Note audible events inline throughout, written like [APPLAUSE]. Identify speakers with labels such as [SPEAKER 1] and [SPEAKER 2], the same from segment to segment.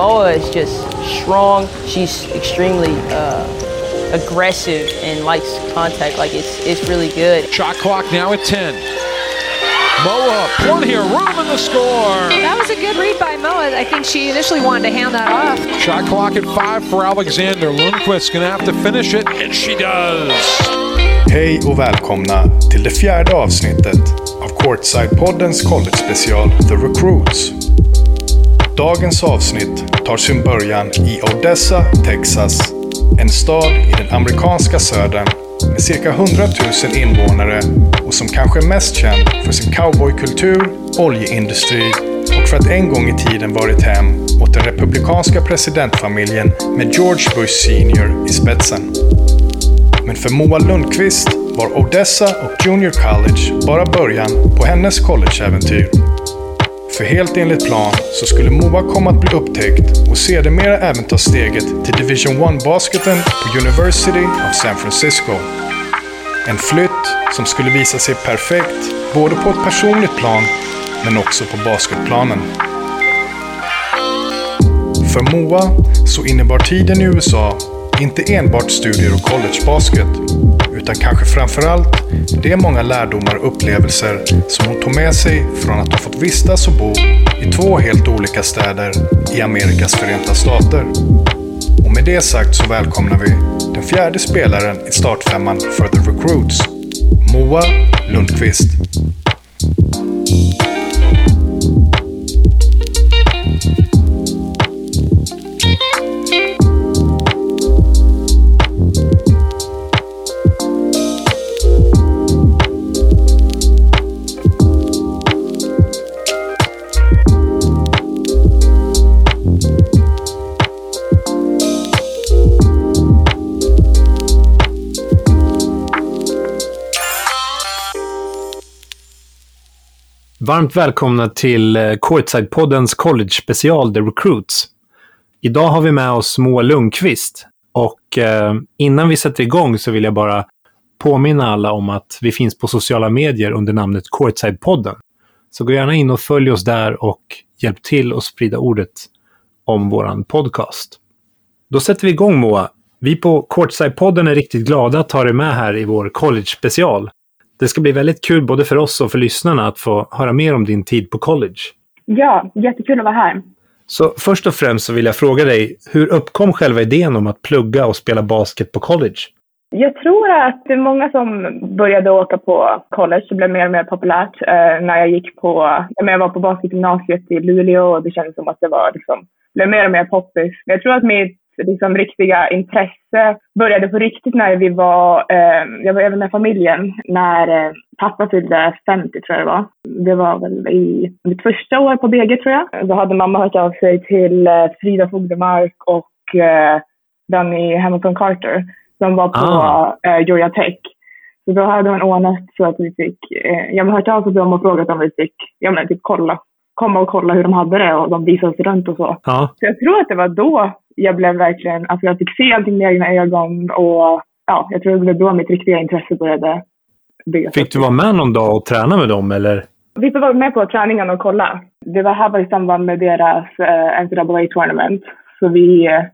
[SPEAKER 1] Moa is just strong. She's extremely uh, aggressive and likes contact. Like it's it's really good.
[SPEAKER 2] Shot clock now at 10. Moa, plenty of room in the score.
[SPEAKER 3] That was a good read by Moa. I think she initially wanted to hand that off.
[SPEAKER 2] Shot clock at five for Alexander. Lundqvist gonna have to finish it, and she does.
[SPEAKER 4] Hej och välkomna till det fjärde avsnittet av Courtside-poddens college-special The Recruits. Dagens avsnitt tar sin början i Odessa, Texas. En stad i den amerikanska södern med cirka 100 000 invånare och som kanske är mest känd för sin cowboykultur, oljeindustri och för att en gång i tiden varit hem åt den republikanska presidentfamiljen med George Bush Senior i spetsen. Men för Moa Lundqvist var Odessa och Junior College bara början på hennes collegeäventyr. För helt enligt plan så skulle Moa komma att bli upptäckt och sedermera även ta steget till Division 1-basketen på University of San Francisco. En flytt som skulle visa sig perfekt både på ett personligt plan men också på basketplanen. För Moa så innebar tiden i USA inte enbart studier och collegebasket, utan kanske framförallt de många lärdomar och upplevelser som hon tog med sig från att ha fått vistas och bo i två helt olika städer i Amerikas förenta stater. Och med det sagt så välkomnar vi den fjärde spelaren i startfemman för The Recruits, Moa Lundqvist.
[SPEAKER 5] Varmt välkomna till eh, Courtside-poddens college-special The Recruits. Idag har vi med oss Moa Lundqvist och eh, innan vi sätter igång så vill jag bara påminna alla om att vi finns på sociala medier under namnet Courtside-podden. Så gå gärna in och följ oss där och hjälp till att sprida ordet om vår podcast. Då sätter vi igång Moa. Vi på Courtside-podden är riktigt glada att ha dig med här i vår college-special. Det ska bli väldigt kul både för oss och för lyssnarna att få höra mer om din tid på college.
[SPEAKER 6] Ja, jättekul att vara här.
[SPEAKER 5] Så först och främst så vill jag fråga dig, hur uppkom själva idén om att plugga och spela basket på college?
[SPEAKER 6] Jag tror att det är många som började åka på college. Det blev mer och mer populärt eh, när jag gick på, jag var på basketgymnasiet i Luleå och det kändes som att det var liksom, blev mer och mer poppis. Jag tror att mitt liksom, riktiga intresse började på riktigt när vi var, eh, jag var även med familjen, när eh, pappa fyllde 50 tror jag det var. Det var väl i mitt första år på BG tror jag. Då hade mamma hört av sig till eh, Frida Fogdemark och eh, Danny Hamilton Carter som var på ah. eh, Georgia Tech. Så då hade hon ordnat så att vi fick, eh, jag har hört av sig till dem och frågat om vi fick, ja men typ kolla komma och kolla hur de hade det och de visade oss runt och så.
[SPEAKER 5] Ja.
[SPEAKER 6] Så jag tror att det var då jag blev verkligen, alltså jag fick se allting med egna ögon och ja, jag tror det var då mitt riktiga intresse började byggas
[SPEAKER 5] Fick du vara med någon dag och träna med dem eller?
[SPEAKER 6] Vi fick vara med på träningen och kolla. Det var här var i samband med deras uh, NCAA tournament. Så vi uh,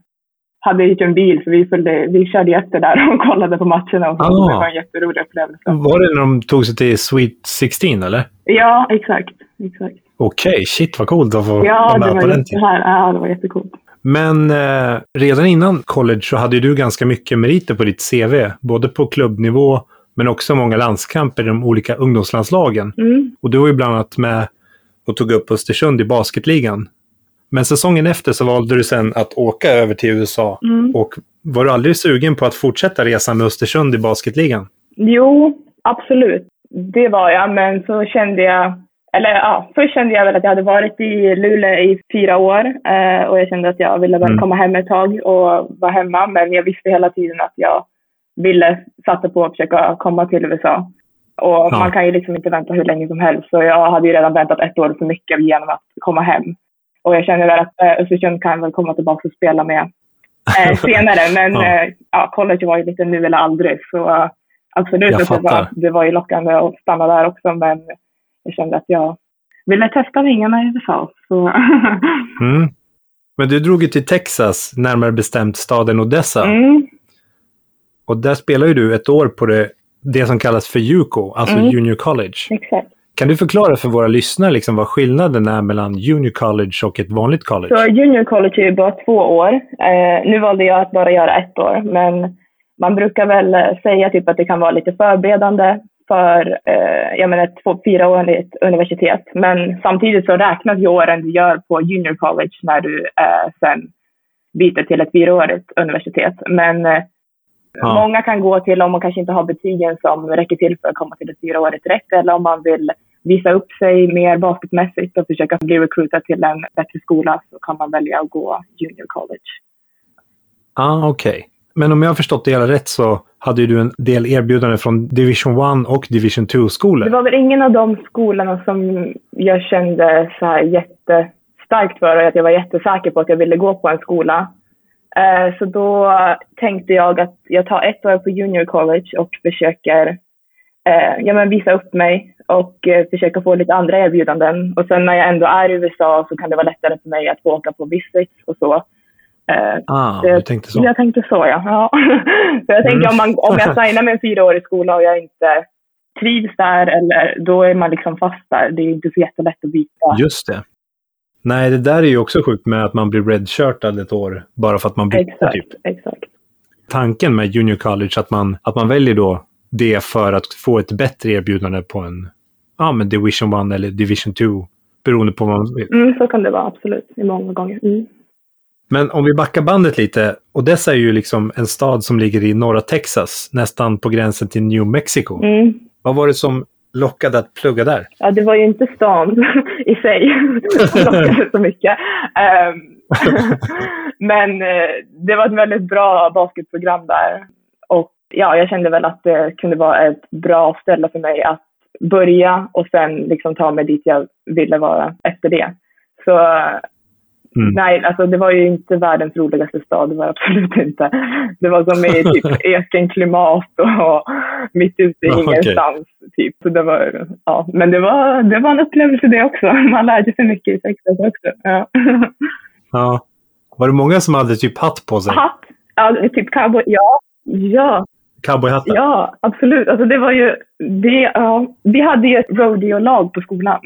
[SPEAKER 6] hade inte en bil så vi, följde, vi körde efter där och [LAUGHS] kollade på matcherna. Och så. Ah. Det var en jätterolig upplevelse.
[SPEAKER 5] Var det när de tog sig till Sweet 16 eller?
[SPEAKER 6] Ja, exakt. exakt.
[SPEAKER 5] Okej, okay, shit vad coolt att få
[SPEAKER 6] ja,
[SPEAKER 5] vara med på den
[SPEAKER 6] tiden. Ja, det var jättecoolt.
[SPEAKER 5] Men eh, redan innan college så hade du ganska mycket meriter på ditt CV. Både på klubbnivå men också många landskamper i de olika ungdomslandslagen.
[SPEAKER 6] Mm.
[SPEAKER 5] Och du var ju bland annat med och tog upp Östersund i basketligan. Men säsongen efter så valde du sen att åka över till USA.
[SPEAKER 6] Mm.
[SPEAKER 5] Och var du aldrig sugen på att fortsätta resan med Östersund i basketligan?
[SPEAKER 6] Jo, absolut. Det var jag, men så kände jag eller ja, först kände jag väl att jag hade varit i Luleå i fyra år eh, och jag kände att jag ville bara mm. komma hem ett tag och vara hemma. Men jag visste hela tiden att jag ville satsa på att försöka komma till USA. Och ja. man kan ju liksom inte vänta hur länge som helst. Så jag hade ju redan väntat ett år för mycket genom att komma hem. Och jag känner väl att eh, Östersund kan väl komma tillbaka och spela med eh, [LAUGHS] senare. Men ja. Eh, ja, college var ju lite nu eller aldrig. Så uh, absolut, det var, det var ju lockande att stanna där också. Men jag kände att jag ville testa vingarna i USA. Så. [LAUGHS]
[SPEAKER 5] mm. Men du drog ju till Texas, närmare bestämt staden Odessa.
[SPEAKER 6] Mm.
[SPEAKER 5] Och där spelar ju du ett år på det, det som kallas för JUCO, alltså
[SPEAKER 6] Mm.
[SPEAKER 5] Junior College.
[SPEAKER 6] Exakt.
[SPEAKER 5] Kan du förklara för våra lyssnare liksom vad skillnaden är mellan Junior College och ett vanligt college?
[SPEAKER 6] Så junior college är ju bara två år. Eh, nu valde jag att bara göra ett år, men man brukar väl eh, säga typ att det kan vara lite förberedande för eh, jag menar, ett fyraårigt universitet. Men samtidigt så räknas ju åren du gör på junior college när du eh, sen byter till ett fyraårigt universitet. Men eh,
[SPEAKER 5] Ja.
[SPEAKER 6] många kan gå till om man kanske inte har betygen som räcker till för att komma till ett fyraårigt direkt eller om man vill visa upp sig mer basketmässigt och försöka bli recruitad till en bättre skola så kan man välja att gå junior college.
[SPEAKER 5] Ah, okej. Men om jag har förstått det hela rätt så hade ju du en del erbjudanden från Division 1 och Division 2-skolor.
[SPEAKER 6] Det var väl ingen av de skolorna som jag kände så här jättestarkt för och att jag var jättesäker på att jag ville gå på en skola. Eh, så då tänkte jag att jag tar ett år på junior college och försöker eh, ja, men visa upp mig och eh, försöka få lite andra erbjudanden. Och sen när jag ändå är i USA så kan det vara lättare för mig att få åka på visits och så. Eh,
[SPEAKER 5] Ah,
[SPEAKER 6] det-
[SPEAKER 5] du tänkte så.
[SPEAKER 6] Jag tänkte så, ja. ja. [LAUGHS] jag tänker om, man, om jag signar med en fyraårig skola och jag inte trivs där, eller, då är man liksom fast där. Det är inte så jättelätt att byta.
[SPEAKER 5] Just det. Nej, det där är ju också sjukt med att man blir redshirtad ett år bara för att man byter
[SPEAKER 6] Exakt,
[SPEAKER 5] typ.
[SPEAKER 6] exakt.
[SPEAKER 5] Tanken med Junior College att man, att man väljer då det för att få ett bättre erbjudande på en ja, men Division 1 eller Division 2 beroende på vad man vill.
[SPEAKER 6] Mm, så kan det vara, absolut. I många gånger. Mm.
[SPEAKER 5] Men om vi backar bandet lite. Odessa är ju liksom en stad som ligger i norra Texas, nästan på gränsen till New Mexico.
[SPEAKER 6] Mm.
[SPEAKER 5] Vad var det som lockade att plugga där?
[SPEAKER 6] Ja, det var ju inte stan [LAUGHS] i sig [LAUGHS] som lockade så mycket. Ehm, [LAUGHS] men eh, det var ett väldigt bra basketprogram där. Och ja, jag kände väl att det kunde vara ett bra ställe för mig att börja och sen liksom ta mig dit jag ville vara efter det. Så
[SPEAKER 5] Mm.
[SPEAKER 6] nej, alltså det var ju inte världens roligaste stad, det var absolut inte. Det var som i [LAUGHS] typ ökenklimat och mitt ute i
[SPEAKER 5] okej.
[SPEAKER 6] ingenstans. Typ. Så det var, ja. Men det var, det var en upplevelse det också. [LAUGHS] Man lärde sig mycket i Texas också. Ja. [LAUGHS]
[SPEAKER 5] Ja. Var det många som hade typ hatt på sig?
[SPEAKER 6] Hatt, ja, typ cowboy, ja. Ja,
[SPEAKER 5] Cowboyhattar?
[SPEAKER 6] ja, absolut. Alltså det var ju, det, ja, vi hade ju ett rodeo-lag på skolan.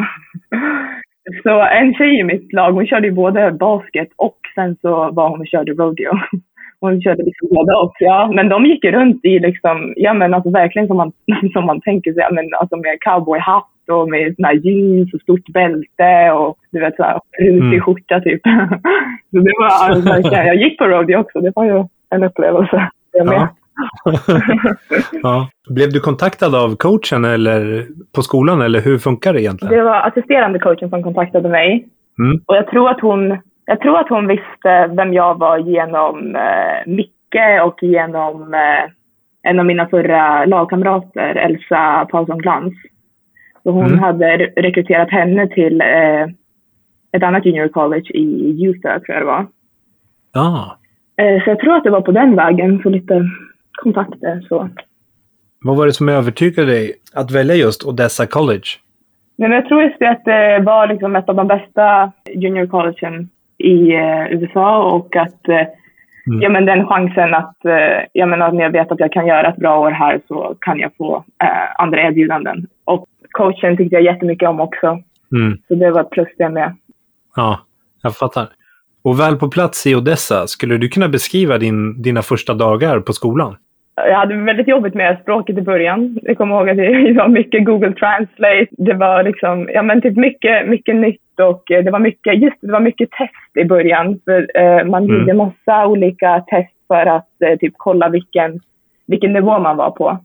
[SPEAKER 6] Så en tjej i mitt lag, hon körde ju både basket och sen så var hon och körde rodeo. [LAUGHS] Hon körde liksom båda och, ja. Men de gick ju runt i liksom, ja men alltså verkligen som man, [LAUGHS] som man tänker sig, men alltså med cowboyhatt och med såna här jeans och stort bälte och du vet såhär rutig
[SPEAKER 5] Mm.
[SPEAKER 6] skjorta typ. [LAUGHS] Så det var alltså, jag gick på rodeo också, det var ju en upplevelse. Jag med.
[SPEAKER 5] Ja. [LAUGHS] ja. Blev du kontaktad av coachen eller på skolan eller hur funkar det egentligen?
[SPEAKER 6] Det var assisterande coachen som kontaktade mig.
[SPEAKER 5] Mm.
[SPEAKER 6] Och jag tror att hon, jag tror att hon visste vem jag var genom eh, Micke och genom eh, en av mina förra lagkamrater, Elsa Paulsson Glans. Så hon
[SPEAKER 5] Mm.
[SPEAKER 6] hade re- rekryterat henne till eh, ett annat junior college i Utah, tror jag det var.
[SPEAKER 5] Ja.
[SPEAKER 6] Eh, så jag tror att det var på den vägen, så lite kontakter. Så.
[SPEAKER 5] Vad var det som övertygade dig att välja just Odessa College?
[SPEAKER 6] Nej, men jag tror just det att det var liksom ett av de bästa junior collegen i eh, USA och att eh,
[SPEAKER 5] Mm.
[SPEAKER 6] ja, men den chansen att eh, jag menar, när jag vet att jag kan göra ett bra år här så kan jag få eh, andra erbjudanden. Och coachen tyckte jag jättemycket om också.
[SPEAKER 5] Mm.
[SPEAKER 6] Så det var ett plus det med.
[SPEAKER 5] Ja, jag fattar. Och väl på plats i Odessa, skulle du kunna beskriva din, dina första dagar på skolan?
[SPEAKER 6] Jag hade väldigt jobbigt med språket i början. Jag kommer ihåg att det [LAUGHS] var mycket Google Translate. Det var liksom, ja men typ mycket, mycket nytt och det var mycket, just det, det var mycket test i början. För eh, man
[SPEAKER 5] Mm.
[SPEAKER 6] gjorde massa olika test för att eh, typ kolla vilken, vilken nivå man var på.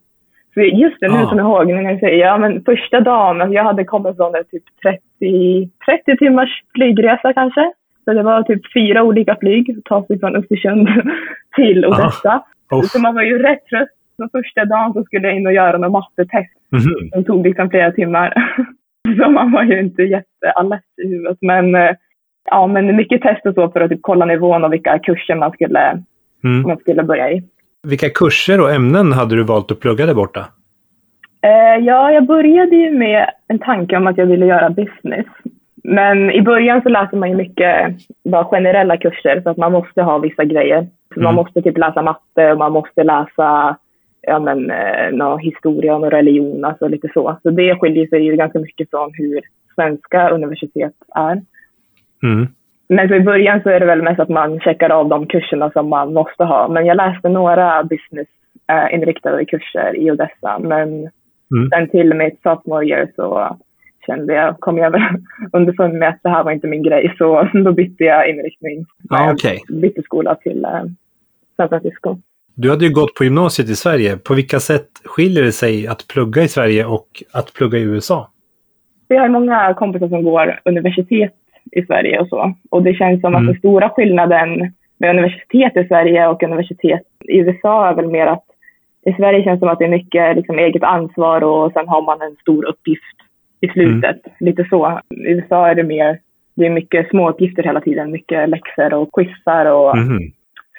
[SPEAKER 6] Så just det, nu
[SPEAKER 5] Ah.
[SPEAKER 6] som jag ihåg, när jag säger, ja men första dagen, alltså jag hade kommit från en typ 30, 30 timmars flygresa kanske. Så det var typ fyra olika flyg, ta sig från Östersund [LAUGHS] till Odessa.
[SPEAKER 5] Oh.
[SPEAKER 6] Så man var ju rätt trött. Så första dagen så skulle jag in och göra några mattetest.
[SPEAKER 5] Mhm.
[SPEAKER 6] som tog liksom flera timmar. [LAUGHS] så man var ju inte jättealert i huvudet. Men, eh, ja, men mycket test och så för att typ kolla nivån och vilka kurser man skulle,
[SPEAKER 5] Mm.
[SPEAKER 6] man skulle börja i.
[SPEAKER 5] Vilka kurser och ämnen hade du valt att plugga där borta?
[SPEAKER 6] Eh, ja, jag började ju med en tanke om att jag ville göra business. Men i början så läser man ju mycket bara generella kurser så att man måste ha vissa grejer. Så Man
[SPEAKER 5] Mm.
[SPEAKER 6] måste typ läsa matte och man måste läsa ja, men, eh, nå, historia och religion, alltså lite så. Så det skiljer sig ju ganska mycket från hur svenska universitet är.
[SPEAKER 5] Mm.
[SPEAKER 6] Men så i början så är det väl mest att man checkar av de kurserna som man måste ha. Men jag läste några business-inriktade kurser i Odessa. Men
[SPEAKER 5] Mm.
[SPEAKER 6] sen till mitt sophomore year så kände jag, kom jag [LAUGHS] underfund med att det här var inte min grej. Så [LAUGHS] då bytte jag inriktning. Jag
[SPEAKER 5] okej.
[SPEAKER 6] bytte skola till eh, San Francisco.
[SPEAKER 5] Du hade ju gått på gymnasiet i Sverige. På vilka sätt skiljer det sig att plugga i Sverige och att plugga i USA?
[SPEAKER 6] Vi har många kompisar som går universitet i Sverige och så. Och det känns som
[SPEAKER 5] Mm.
[SPEAKER 6] att den stora skillnaden med universitet i Sverige och universitet i USA är väl mer att i Sverige känns det som att det är mycket liksom, eget ansvar och sen har man en stor uppgift i slutet. Lite så. I USA är det mer, det är mycket små uppgifter hela tiden. Mycket läxor och quizar och
[SPEAKER 5] Mhm.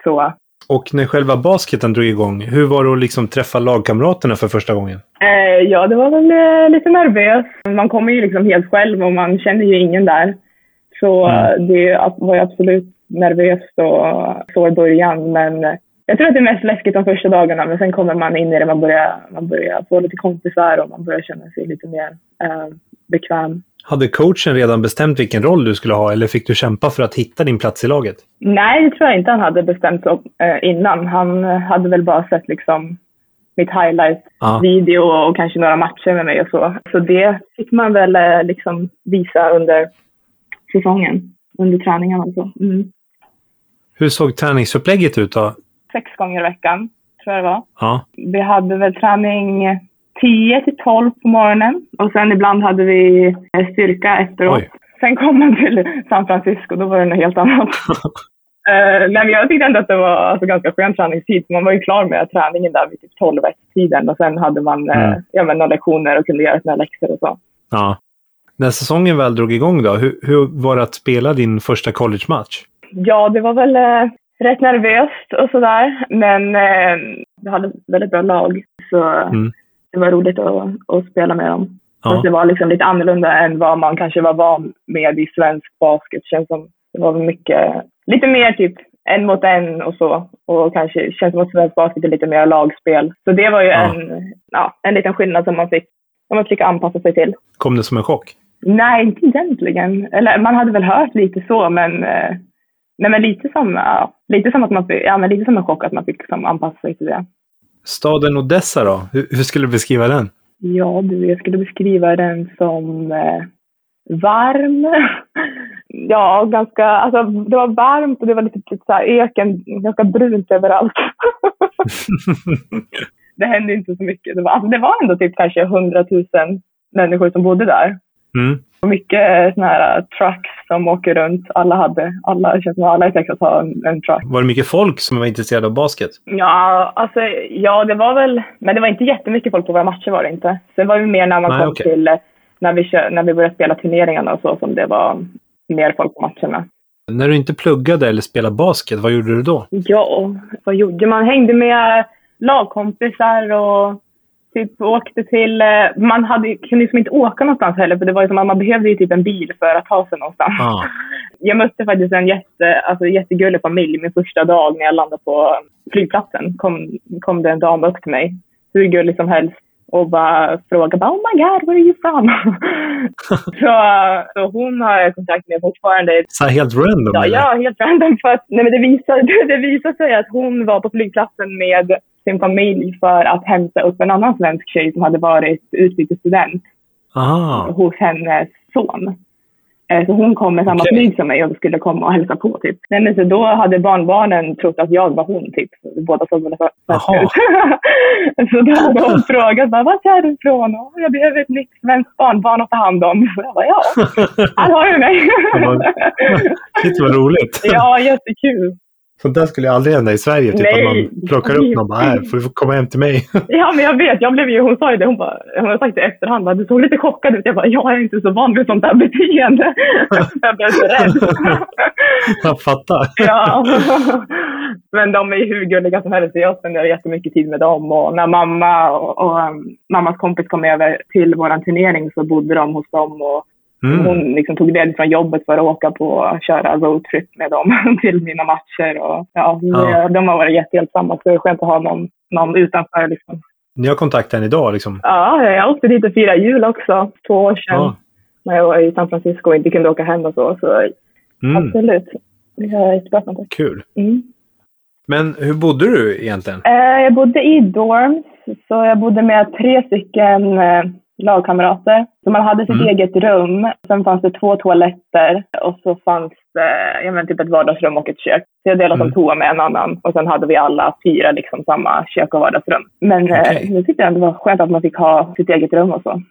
[SPEAKER 6] så.
[SPEAKER 5] Och när själva basketen drog igång, hur var det att liksom träffa lagkamraterna för första gången?
[SPEAKER 6] Eh, ja, det var väl eh, lite nervös. Man kommer ju liksom helt själv och man känner ju ingen där. Så
[SPEAKER 5] Mm.
[SPEAKER 6] det var ju absolut nervöst och så i början. Men jag tror att det är mest läskigt de första dagarna. Men sen kommer man in i det. Man börjar, man börjar få lite kompisar och man börjar känna sig lite mer eh, bekväm.
[SPEAKER 5] Hade coachen redan bestämt vilken roll du skulle ha eller fick du kämpa för att hitta din plats i laget?
[SPEAKER 6] Nej, det tror jag inte han hade bestämt så, eh, innan. Han eh, hade väl bara sett liksom mitt highlight-video
[SPEAKER 5] Ja.
[SPEAKER 6] och kanske några matcher med mig och så. Så det fick man väl eh, liksom visa under säsongen, under träningen alltså. Mm.
[SPEAKER 5] Hur såg träningsupplägget ut då?
[SPEAKER 6] Sex gånger i veckan, tror jag det var.
[SPEAKER 5] Ja.
[SPEAKER 6] Vi hade väl träning 10 till 12 på morgonen och sen ibland hade vi eh, styrka efteråt.
[SPEAKER 5] Oj.
[SPEAKER 6] Sen kom man till San Francisco, då var det något helt annat. [LAUGHS] Nej, men jag tyckte ändå att det var alltså, ganska skön träningstid. Man var ju klar med träningen där vid typ 12 tiden och sen hade man eh,
[SPEAKER 5] Mm.
[SPEAKER 6] ja, men, några lektioner och kunde göra sina läxor och så.
[SPEAKER 5] ja. När säsongen väl drog igång då, hur, hur var det att spela din första college-match?
[SPEAKER 6] Ja, det var väl rätt nervöst och sådär. Men eh, vi hade ett väldigt bra lag. Så
[SPEAKER 5] Mm.
[SPEAKER 6] det var roligt att, att spela med dem.
[SPEAKER 5] Ja.
[SPEAKER 6] Fast det var liksom lite annorlunda än vad man kanske var van med i svensk basket. Det känns som det var mycket, lite mer typ en mot en och så. Och kanske känns som att svensk basket är lite mer lagspel. Så det var ju
[SPEAKER 5] Ja.
[SPEAKER 6] en, ja, en liten skillnad som man fick, som man fick anpassa sig till.
[SPEAKER 5] Kom det som en chock?
[SPEAKER 6] Nej, inte egentligen. Eller man hade väl hört lite så, men, eh, nej, men lite som, ja, lite som att man ja, men lite som en chock att man fick liksom, anpassa sig till det.
[SPEAKER 5] Staden Odessa då? Hur, hur skulle du beskriva den?
[SPEAKER 6] Ja, du, jag skulle beskriva den som eh, varm. [LAUGHS] ja, ganska, alltså det var varmt och det var lite, lite så här öken, ganska brunt överallt. [LAUGHS] det hände inte så mycket. Det var, alltså, det var ändå typ kanske 100 000 människor som bodde där.
[SPEAKER 5] Mm.
[SPEAKER 6] Mycket såna här uh, trucks som åker runt. Alla hade, alla, det känns som alla i Texas har en, en truck.
[SPEAKER 5] Var det mycket folk som var intresserade av basket?
[SPEAKER 6] Ja, alltså, ja, det var väl, men det var inte jättemycket folk på våra matcher var det inte. Det var ju mer när man
[SPEAKER 5] Nej,
[SPEAKER 6] kom
[SPEAKER 5] okej.
[SPEAKER 6] till, eh, när vi, kö- när vi började spela turneringarna och så som det var mer folk på matcherna.
[SPEAKER 5] När du inte pluggade eller spelade basket, vad gjorde du då?
[SPEAKER 6] Ja, vad gjorde man? Hängde med lagkompisar och typ åkte till... eh, Man hade, kunde liksom inte åka någonstans heller för det var ju som att man behövde ju typ en bil för att ta sig någonstans.
[SPEAKER 5] Ah. [LAUGHS]
[SPEAKER 6] Jag mötte faktiskt en jätte, alltså, jättegullig familj min första dag när jag landade på flygplatsen. Kom, kom det en dam upp till mig, hur gullig som helst, och bara frågade bara, Oh my god, where are you from? [LAUGHS] så, så hon har jag kontakt med fortfarande.
[SPEAKER 5] Så helt random?
[SPEAKER 6] Ja, ja, helt random. För att, nej, men det, visade, [LAUGHS] det visade sig att hon var på flygplatsen med sin familj för att hämta upp en annan svensk tjej som hade varit utbytesstudent
[SPEAKER 5] Aha.
[SPEAKER 6] hos hennes son. Eh, Så hon kom med samma
[SPEAKER 5] Okej.
[SPEAKER 6] flyg som mig och skulle komma och hälsa på. Typ. Nej, men så då hade barnbarnen trott att jag var hon. Typ. Båda såg väldigt svenska ut. [LAUGHS] så då hade hon frågat vart är du ifrån? "Åh, Jag behöver ett nytt svenskt barnbarn att ta hand om. Så [LAUGHS] jag bara, ja, här har du mig. [LAUGHS]
[SPEAKER 5] Shit vad roligt.
[SPEAKER 6] ja, jättekul.
[SPEAKER 5] Sånt där skulle aldrig hända i Sverige. Typ
[SPEAKER 6] Nej.
[SPEAKER 5] att man plockar upp någon och bara, här, får du komma hem till mig. [LAUGHS]
[SPEAKER 6] Ja, men jag vet. Jag blev ju, hon sa ju det. Hon, bara, hon har sagt det i efterhand. Bara, du såg lite chockad ut. Jag bara, jag är inte så van vid sånt där beteende. [LAUGHS] jag blev så rädd. [LAUGHS]
[SPEAKER 5] Jag fattar.
[SPEAKER 6] ja. Men de är ju hur gulliga som helst. Jag spenderar jättemycket tid med dem. Och när mamma och, och um, mammas kompis kom över till vår turnering så bodde de hos dem. Och
[SPEAKER 5] Mm.
[SPEAKER 6] Hon liksom tog del från jobbet för att åka på köra roadtrip med dem [LAUGHS] till mina matcher. Och, ja,
[SPEAKER 5] Ja.
[SPEAKER 6] De har varit jättehjälpsamma, så det är skönt att ha någon, någon utanför. Liksom.
[SPEAKER 5] Ni har kontakt än idag liksom?
[SPEAKER 6] Ja, jag åkte dit och firade jul också, två år sedan.
[SPEAKER 5] Ja.
[SPEAKER 6] När jag var i San Francisco och inte kunde åka hem och så. Så
[SPEAKER 5] Mm.
[SPEAKER 6] absolut, vi har jättebra kontakt.
[SPEAKER 5] Kul.
[SPEAKER 6] Mm.
[SPEAKER 5] Men hur bodde du egentligen?
[SPEAKER 6] Eh, jag bodde i dorms, så jag bodde med tre stycken eh, lagkamrater. Så man hade sitt
[SPEAKER 5] Mm.
[SPEAKER 6] eget rum. Sen fanns det två toaletter och så fanns det ja, men typ ett vardagsrum och ett kök. Så jag delade
[SPEAKER 5] Mm.
[SPEAKER 6] som toa med en annan och sen hade vi alla fyra liksom samma kök och vardagsrum. Men
[SPEAKER 5] Okej.
[SPEAKER 6] eh, jag tyckte det var skönt att man fick ha sitt eget rum och så.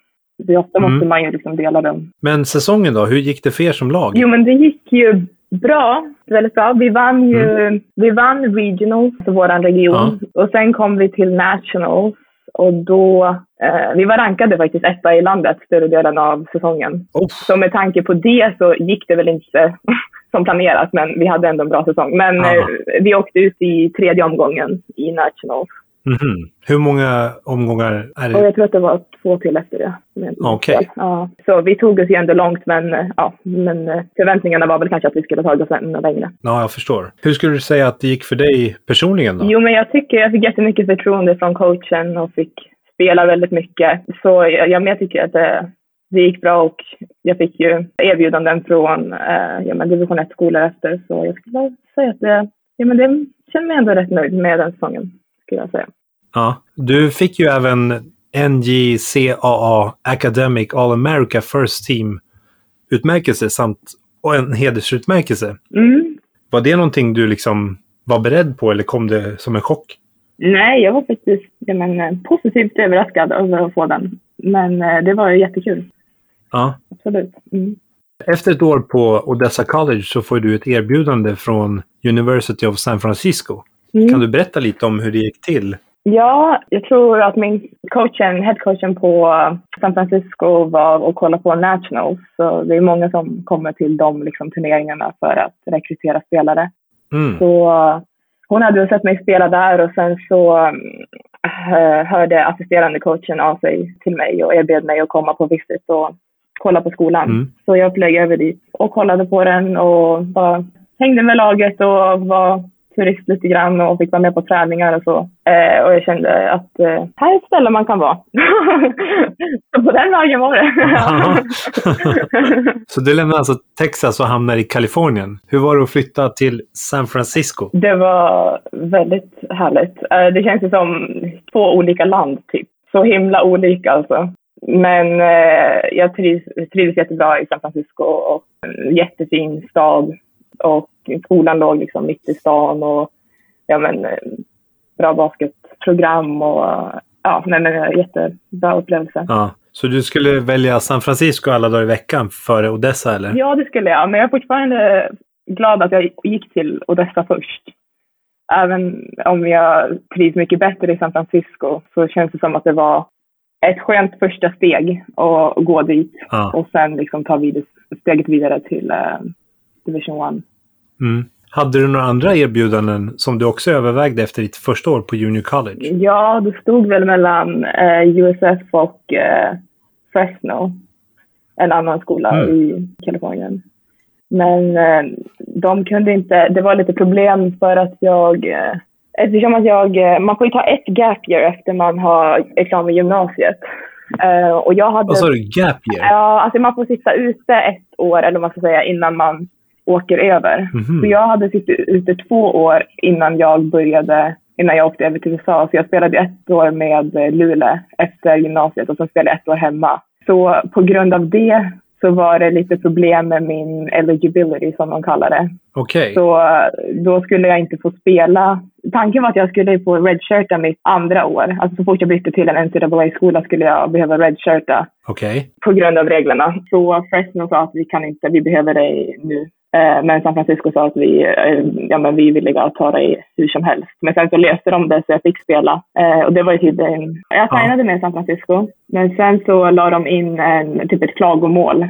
[SPEAKER 6] Det ofta
[SPEAKER 5] Mm.
[SPEAKER 6] måste man ju liksom dela rum.
[SPEAKER 5] Men säsongen då? Hur gick det för er som lag?
[SPEAKER 6] Jo, men det gick ju bra. Väldigt bra. Vi vann ju vi vann regionals för vår region och sen kom vi till nationals och då, eh, vi var rankade faktiskt etta i landet större delen av säsongen.
[SPEAKER 5] Oh.
[SPEAKER 6] Så med tanke på det så gick det väl inte [LAUGHS] som planerat, men vi hade ändå en bra säsong. Men eh, vi åkte ut i tredje omgången i nationals
[SPEAKER 5] Mhm. Hur många omgångar är
[SPEAKER 6] och
[SPEAKER 5] det?
[SPEAKER 6] jag tror att det var två till efter det.
[SPEAKER 5] Okej.
[SPEAKER 6] fel. Ja. Så vi tog oss ju ändå långt, men, eh, ja, men eh, förväntningarna var väl kanske att vi skulle tagit oss ännu längre.
[SPEAKER 5] Ja, jag förstår. Hur skulle du säga att det gick för dig personligen då?
[SPEAKER 6] Jo, men jag tycker jag fick jättemycket förtroende från coachen och fick spela väldigt mycket. Så jag, jag, jag tycker att det, det gick bra och jag fick ju erbjudanden från eh, ja, men division 1-skolor efter. Så jag skulle säga att det, ja, men det känner mig ändå rätt nöjd med den säsongen, skulle jag säga.
[SPEAKER 5] Ja. Du fick ju även NJCAA Academic All America First Team utmärkelse samt och en hedersutmärkelse.
[SPEAKER 6] Mm.
[SPEAKER 5] Var det någonting du liksom var beredd på eller kom det som en chock?
[SPEAKER 6] Nej, jag var faktiskt ja, men, eh, positivt överraskad över att få den. Men eh, det var ju jättekul,
[SPEAKER 5] Ja.
[SPEAKER 6] absolut. Mm.
[SPEAKER 5] Efter ett år på Odessa College så får du ett erbjudande från University of San Francisco.
[SPEAKER 6] Mm.
[SPEAKER 5] Kan du berätta lite om hur det gick till?
[SPEAKER 6] Ja, jag tror att min coachen, headcoachen på San Francisco var och kollade på Nationals. Så det är många som kommer till de liksom, turneringarna för att rekrytera spelare.
[SPEAKER 5] Mm.
[SPEAKER 6] Så hon hade väl sett mig spela där och sen så eh, hörde assisterande coachen av sig till mig och erbjöd mig att komma på visit och kolla på skolan.
[SPEAKER 5] Mm.
[SPEAKER 6] Så jag flög över dit och kollade på den och bara hängde med laget och var turist lite grann och fick vara med på träningar och så. Eh, och jag kände att eh, här är ett ställe man kan vara. [LAUGHS] så på den vägen var det. [LAUGHS]
[SPEAKER 5] Så du lämnar alltså Texas och hamnar i Kalifornien. Hur var det att flytta till San Francisco?
[SPEAKER 6] Det var väldigt härligt. Eh, Det känns ju som två olika land, typ. Så himla olika alltså. Men eh, jag trivs, trivs jättebra i San Francisco och jättefin stad. Och skolan låg liksom mitt i stan och ja, men, eh, bra basketprogram och ja, nej, men eh, jättebra upplevelse.
[SPEAKER 5] Ja. Så du skulle välja San Francisco alla dagar i veckan före Odessa eller?
[SPEAKER 6] Ja, det skulle jag. Men jag är fortfarande glad att jag gick till Odessa först. Även om jag trivs mycket bättre i San Francisco så känns det som att det var ett skönt första steg att gå dit
[SPEAKER 5] Ja.
[SPEAKER 6] och sen liksom ta vid, steget vidare till eh, Division 1.
[SPEAKER 5] Mm. Hade du några andra erbjudanden som du också övervägde efter ditt första år på Junior College?
[SPEAKER 6] Ja, det stod väl mellan eh, USF och eh, Fresno, en annan skola
[SPEAKER 5] Mm.
[SPEAKER 6] i Kalifornien. Men eh, de kunde inte, det var lite problem för att jag, eh, eftersom att jag, eh, man får ju ta ett gap year efter man har examen i gymnasiet. Eh, och jag hade...
[SPEAKER 5] Vad sa du? Gap year?
[SPEAKER 6] Ja, alltså man får sitta ute ett år, eller vad man ska säga, innan man åker över.
[SPEAKER 5] Mhm.
[SPEAKER 6] Så jag hade suttit ute två år innan jag började, innan jag åkte över till USA. Så jag spelade ett år med eh, Luleå efter gymnasiet och sen spelade jag ett år hemma. Så på grund av det så var det lite problem med min eligibility som de kallar det.
[SPEAKER 5] Okej.
[SPEAKER 6] Så eh, då skulle jag inte få spela. Tanken var att jag skulle få redshirta mitt andra år. Alltså så fort jag bytte till en NCAA-skola skulle jag behöva redshirta
[SPEAKER 5] Okej.
[SPEAKER 6] på grund av reglerna. Så Fresno sa att vi kan inte, vi behöver dig nu. Eh, Men San Francisco sa att vi, eh, ja, men vi är villiga att ta dig hur som helst. Men sen så löste de det så jag fick spela. Eh, Och det var ju tydligen, jag
[SPEAKER 5] Ja.
[SPEAKER 6] signade med San Francisco. Men sen så la de in en, typ ett klagomål.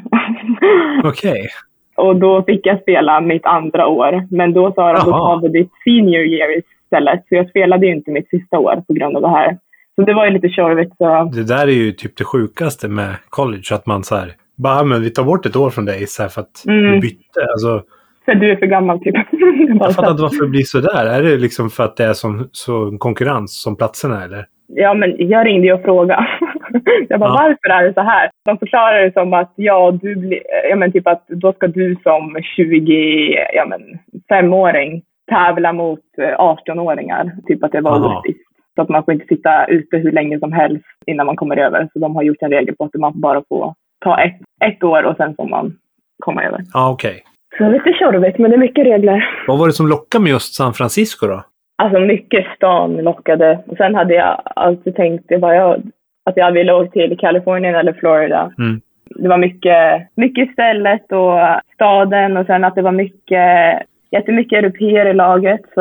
[SPEAKER 6] [LAUGHS]
[SPEAKER 5] Okej.
[SPEAKER 6] och då fick jag spela mitt andra år. Men då sa de, då
[SPEAKER 5] Jaha.
[SPEAKER 6] tar vi ditt senior year istället. Så jag spelade ju inte mitt sista år på grund av det här. Så det var ju lite tjorvigt. Så
[SPEAKER 5] Det där är ju typ det sjukaste med college, att man så här Bara, men vi tar bort ett år från dig så här, för att
[SPEAKER 6] Mm.
[SPEAKER 5] du bytte. Alltså,
[SPEAKER 6] För du är för gammal typ. [LAUGHS]
[SPEAKER 5] jag fattar inte varför det blir så där. Är det liksom för att det är som, så konkurrens som platserna eller?
[SPEAKER 6] Ja, men jag ringde ju och frågade. [LAUGHS] Jag bara,
[SPEAKER 5] Ja.
[SPEAKER 6] varför är det så här? De förklarar det som att, ja, du blir, ja men typ att då ska du som 20, ja men femåring tävla mot eh, 18-åringar. Typ att det var orättvist. Så att man får inte sitta ute hur länge som helst innan man kommer över. Så de har gjort en regel på att man bara får ta ett, ett år och sen får man komma över.
[SPEAKER 5] Ja, okej.
[SPEAKER 6] Så lite tjorvigt, men det är mycket regler.
[SPEAKER 5] Vad var det som lockade med just San Francisco då?
[SPEAKER 6] Alltså mycket stan lockade. Och sen hade jag alltid tänkt det var jag, att jag ville åka till Kalifornien eller Florida.
[SPEAKER 5] Mm.
[SPEAKER 6] Det var mycket, mycket stället och staden och sen att det var mycket, jättemycket europeer i laget. Så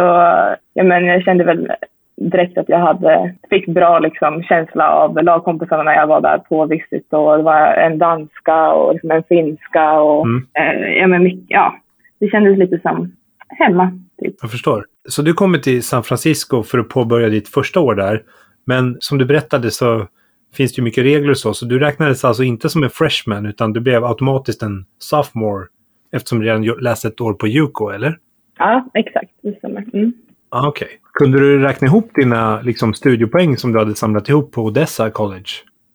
[SPEAKER 6] ja, men jag kände väl direkt att jag hade, fick bra liksom, känsla av lagkompisarna när jag var där på visit. Och det var en danska och liksom en finska och
[SPEAKER 5] Mm.
[SPEAKER 6] eh, ja, men ja, det kändes lite som hemma. Typ.
[SPEAKER 5] Jag förstår. Så du kommer till San Francisco för att påbörja ditt första år där. Men som du berättade så finns det ju mycket regler och så. Så du räknades alltså inte som en freshman utan du blev automatiskt en sophomore eftersom du redan läste ett år på Juco, eller?
[SPEAKER 6] Ja, exakt. Det stämmer. Mm.
[SPEAKER 5] Ah, Okej. Kunde du räkna ihop dina liksom, studiepoäng som du hade samlat ihop på Odessa College?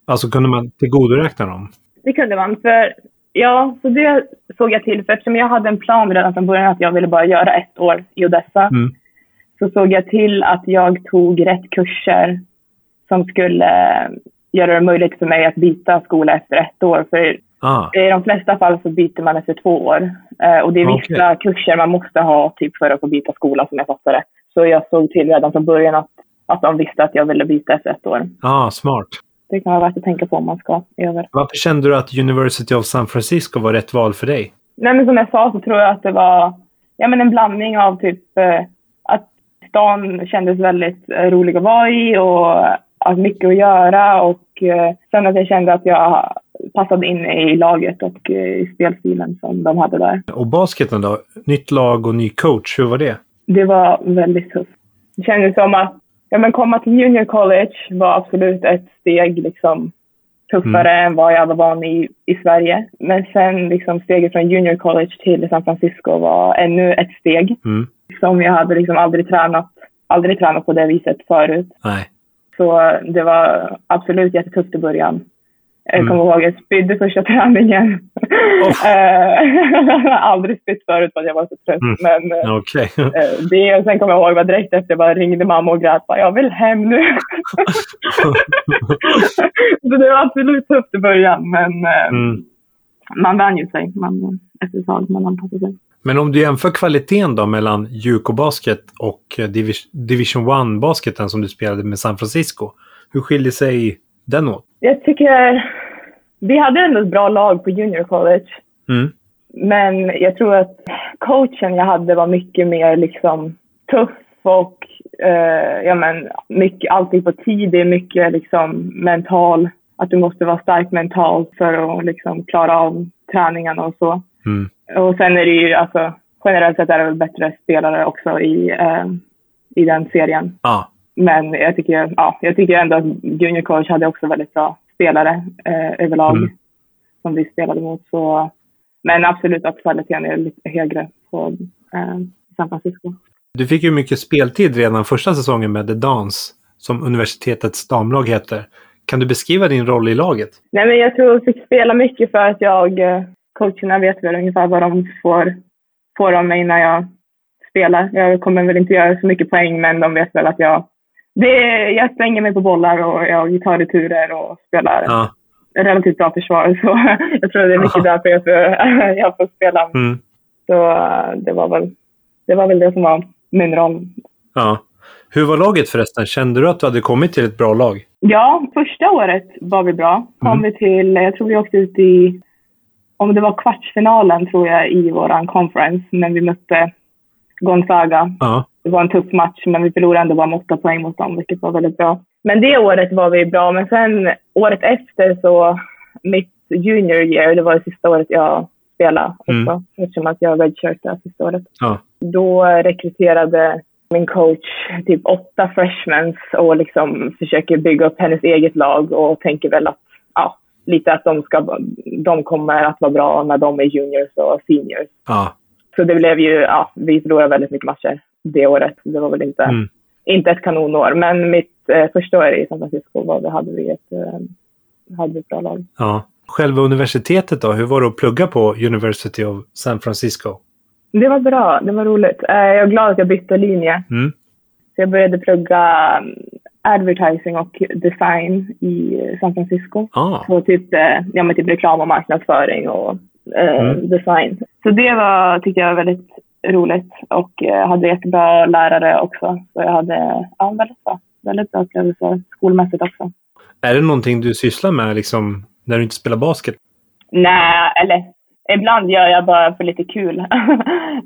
[SPEAKER 5] Alltså kunde man tillgodoräkna dem?
[SPEAKER 6] Det kunde man. För, ja, så det såg jag till. För eftersom jag hade en plan redan från början att jag ville bara göra ett år i Odessa.
[SPEAKER 5] Mm.
[SPEAKER 6] Så såg jag till att jag tog rätt kurser som skulle eh, göra det möjligt för mig att byta skola efter ett år. För
[SPEAKER 5] Ah,
[SPEAKER 6] i de flesta fall så byter man efter två år. Eh, och det är
[SPEAKER 5] Okej.
[SPEAKER 6] vissa kurser man måste ha typ för att få byta skola som jag fattar det. Så jag såg till redan från början att, att de visste att jag ville byta efter ett år.
[SPEAKER 5] ah, smart.
[SPEAKER 6] Det kan vara värt att tänka på om man ska över.
[SPEAKER 5] Varför kände du att University of San Francisco var rätt val för dig?
[SPEAKER 6] Nej, men som jag sa så tror jag att det var ja, men en blandning av typ eh, att stan kändes väldigt eh, rolig att vara i och att mycket att göra och eh, sen att jag kände att jag passade in i laget och eh, i spelstilen som de hade där.
[SPEAKER 5] Och basketen då? Nytt lag och ny coach, hur var det?
[SPEAKER 6] Det var väldigt tufft. Det kändes som att ja, men komma till junior college var absolut ett steg liksom, tuffare än vad jag var van i i Sverige. Men sen liksom, steget från junior college till San Francisco var ännu ett steg
[SPEAKER 5] Mm.
[SPEAKER 6] som jag hade liksom aldrig tränat, aldrig tränat på det viset förut.
[SPEAKER 5] Nej.
[SPEAKER 6] Så det var absolut jättetufft i början. Jag
[SPEAKER 5] Mm.
[SPEAKER 6] kommer ihåg, jag spydde första träningen. [LAUGHS] Eh, aldrig spytt förut för att jag var så trött.
[SPEAKER 5] Mm.
[SPEAKER 6] Men eh,
[SPEAKER 5] Okej.
[SPEAKER 6] Eh, det och sen kommer jag ihåg var direkt efter jag bara ringde mamma och grät. Jag vill hem nu. [LAUGHS] så det var absolut tufft i början, men
[SPEAKER 5] Mm.
[SPEAKER 6] man vänjer ju sig. Man, efter ett tag man anpassar sig.
[SPEAKER 5] Men om du jämför kvaliteten då mellan Juco Basket och Divis- Division 1-basketen som du spelade med San Francisco. Hur skiljer sig den åt?
[SPEAKER 6] Jag tycker vi hade ändå ett bra lag på junior college.
[SPEAKER 5] Mm.
[SPEAKER 6] Men jag tror att coachen jag hade var mycket mer liksom tuff och eh, ja, men, mycket, alltid på tid. Det är mycket liksom mental. Att du måste vara stark mentalt för att liksom klara av träningarna och så.
[SPEAKER 5] Mm.
[SPEAKER 6] Och sen är det ju alltså generellt sett är det väl bättre spelare också i, eh, i den serien.
[SPEAKER 5] Ah.
[SPEAKER 6] Men jag tycker, ja, jag tycker ändå att Junior College hade också väldigt bra spelare eh, överlag
[SPEAKER 5] Mm.
[SPEAKER 6] som vi spelade mot. Så, men absolut att kvaliteten är lite högre på eh, San Francisco.
[SPEAKER 5] Du fick ju mycket speltid redan första säsongen med The Dance, som universitetets damlag heter. Kan du beskriva din roll i laget?
[SPEAKER 6] Nej, men jag tror jag fick spela mycket för att jag, eh, coacherna vet väl ungefär vad de får, får av mig när jag spelar. Jag kommer väl inte göra så mycket poäng, men de vet väl att jag, det, jag slänger mig på bollar och jag tar returer och spelar
[SPEAKER 5] Ja.
[SPEAKER 6] relativt bra försvar. [LAUGHS] Så jag tror det är mycket därför jag får, [LAUGHS] jag får spela.
[SPEAKER 5] Mm.
[SPEAKER 6] Så eh, det var, väl, det var väl det som var min roll.
[SPEAKER 5] ja. Hur var laget förresten? Kände du att du hade kommit till ett bra lag?
[SPEAKER 6] Ja, första året var vi bra. Kom
[SPEAKER 5] Mm.
[SPEAKER 6] vi till, jag tror vi åkte ut i, om det var kvartsfinalen tror jag i våran conference när vi mötte Gonzaga.
[SPEAKER 5] Ja.
[SPEAKER 6] Det var en tuff match men vi förlorade ändå bara med åtta poäng mot dem vilket var väldigt bra. Men det året var vi bra men sen året efter så mitt junior year, det var det sista året jag spelade också
[SPEAKER 5] Mm.
[SPEAKER 6] eftersom att jag redshirtade sista året.
[SPEAKER 5] Ja.
[SPEAKER 6] Då rekryterade min coach typ åtta freshmans och liksom försöker bygga upp hennes eget lag och tänker väl att ja, lite att de, ska, de kommer att vara bra när de är juniors och seniors.
[SPEAKER 5] Ja.
[SPEAKER 6] Så det blev ju, ja, vi förlorade väldigt mycket matcher det året. Det var väl inte,
[SPEAKER 5] Mm.
[SPEAKER 6] inte ett kanonår. Men mitt eh, första år i San Francisco var, det hade vi ett, eh, hade vi ett bra lag.
[SPEAKER 5] ja. Själva universitetet då? Hur var det att plugga på University of San Francisco?
[SPEAKER 6] Det var bra, det var roligt. Eh, jag är glad att jag bytte linje.
[SPEAKER 5] Mm.
[SPEAKER 6] Så jag började plugga um, advertising och design i San Francisco.
[SPEAKER 5] Ah.
[SPEAKER 6] på typ, eh, ja, men typ reklam och marknadsföring och eh,
[SPEAKER 5] Mm.
[SPEAKER 6] design. Så det var, tyckte jag var väldigt roligt och eh, hade jättebra lärare också. Så jag hade ja, väldigt bra, väldigt bra upplevelser skolmässigt också.
[SPEAKER 5] Är det någonting du sysslar med liksom, när du inte spelar basket?
[SPEAKER 6] Nej, eller ibland gör jag bara för lite kul. [LAUGHS]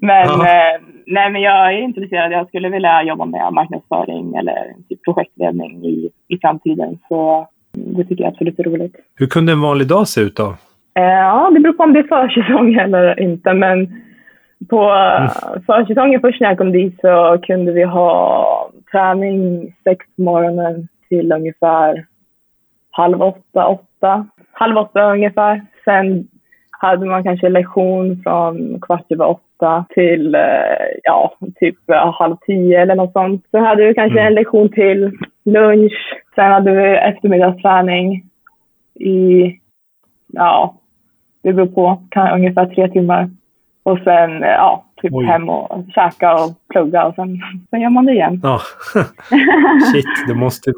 [SPEAKER 6] men, eh, nej, men jag är intresserad. Jag skulle vilja jobba med marknadsföring eller typ projektledning i, i framtiden. Så det tycker jag absolut är roligt.
[SPEAKER 5] Hur kunde en vanlig dag se ut då?
[SPEAKER 6] Eh, Ja, det beror på om det är försäsong [LAUGHS] eller inte. Men på mm. försäsongen först när jag kom dit så kunde vi ha träning sex på morgonen till ungefär halv åtta, åtta. Halv åtta ungefär. Sen hade man kanske lektion från kvart över åtta till eh, ja, typ eh, halv tio eller något sånt. Sen hade vi kanske
[SPEAKER 5] Mm.
[SPEAKER 6] en lektion till lunch. Sen hade vi eftermiddagsträning i, ja, det beror på, kan, ungefär tre timmar. Och sen eh, ja, typ
[SPEAKER 5] Oj.
[SPEAKER 6] hem och käka och plugga och sen, sen gör man det igen.
[SPEAKER 5] Ja, [LAUGHS] shit, du måste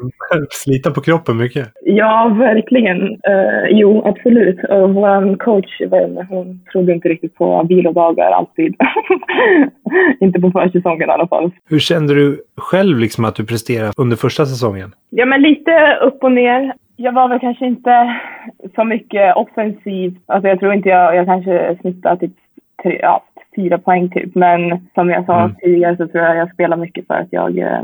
[SPEAKER 5] slita på kroppen mycket.
[SPEAKER 6] Ja, verkligen. Eh, jo, absolut. Och vår coach, hon trodde inte riktigt på vilodagar alltid. [LAUGHS] inte på försäsongen i alla fall.
[SPEAKER 5] Hur kände du själv liksom att du presterade under första säsongen?
[SPEAKER 6] Ja, men lite upp och ner. Jag var väl kanske inte så mycket offensiv. Alltså jag tror inte jag, jag kanske snittade typ tre, ja, fyra poäng typ. Men som jag sa
[SPEAKER 5] Mm.
[SPEAKER 6] tidigare så tror jag jag spelar mycket för att jag, eh,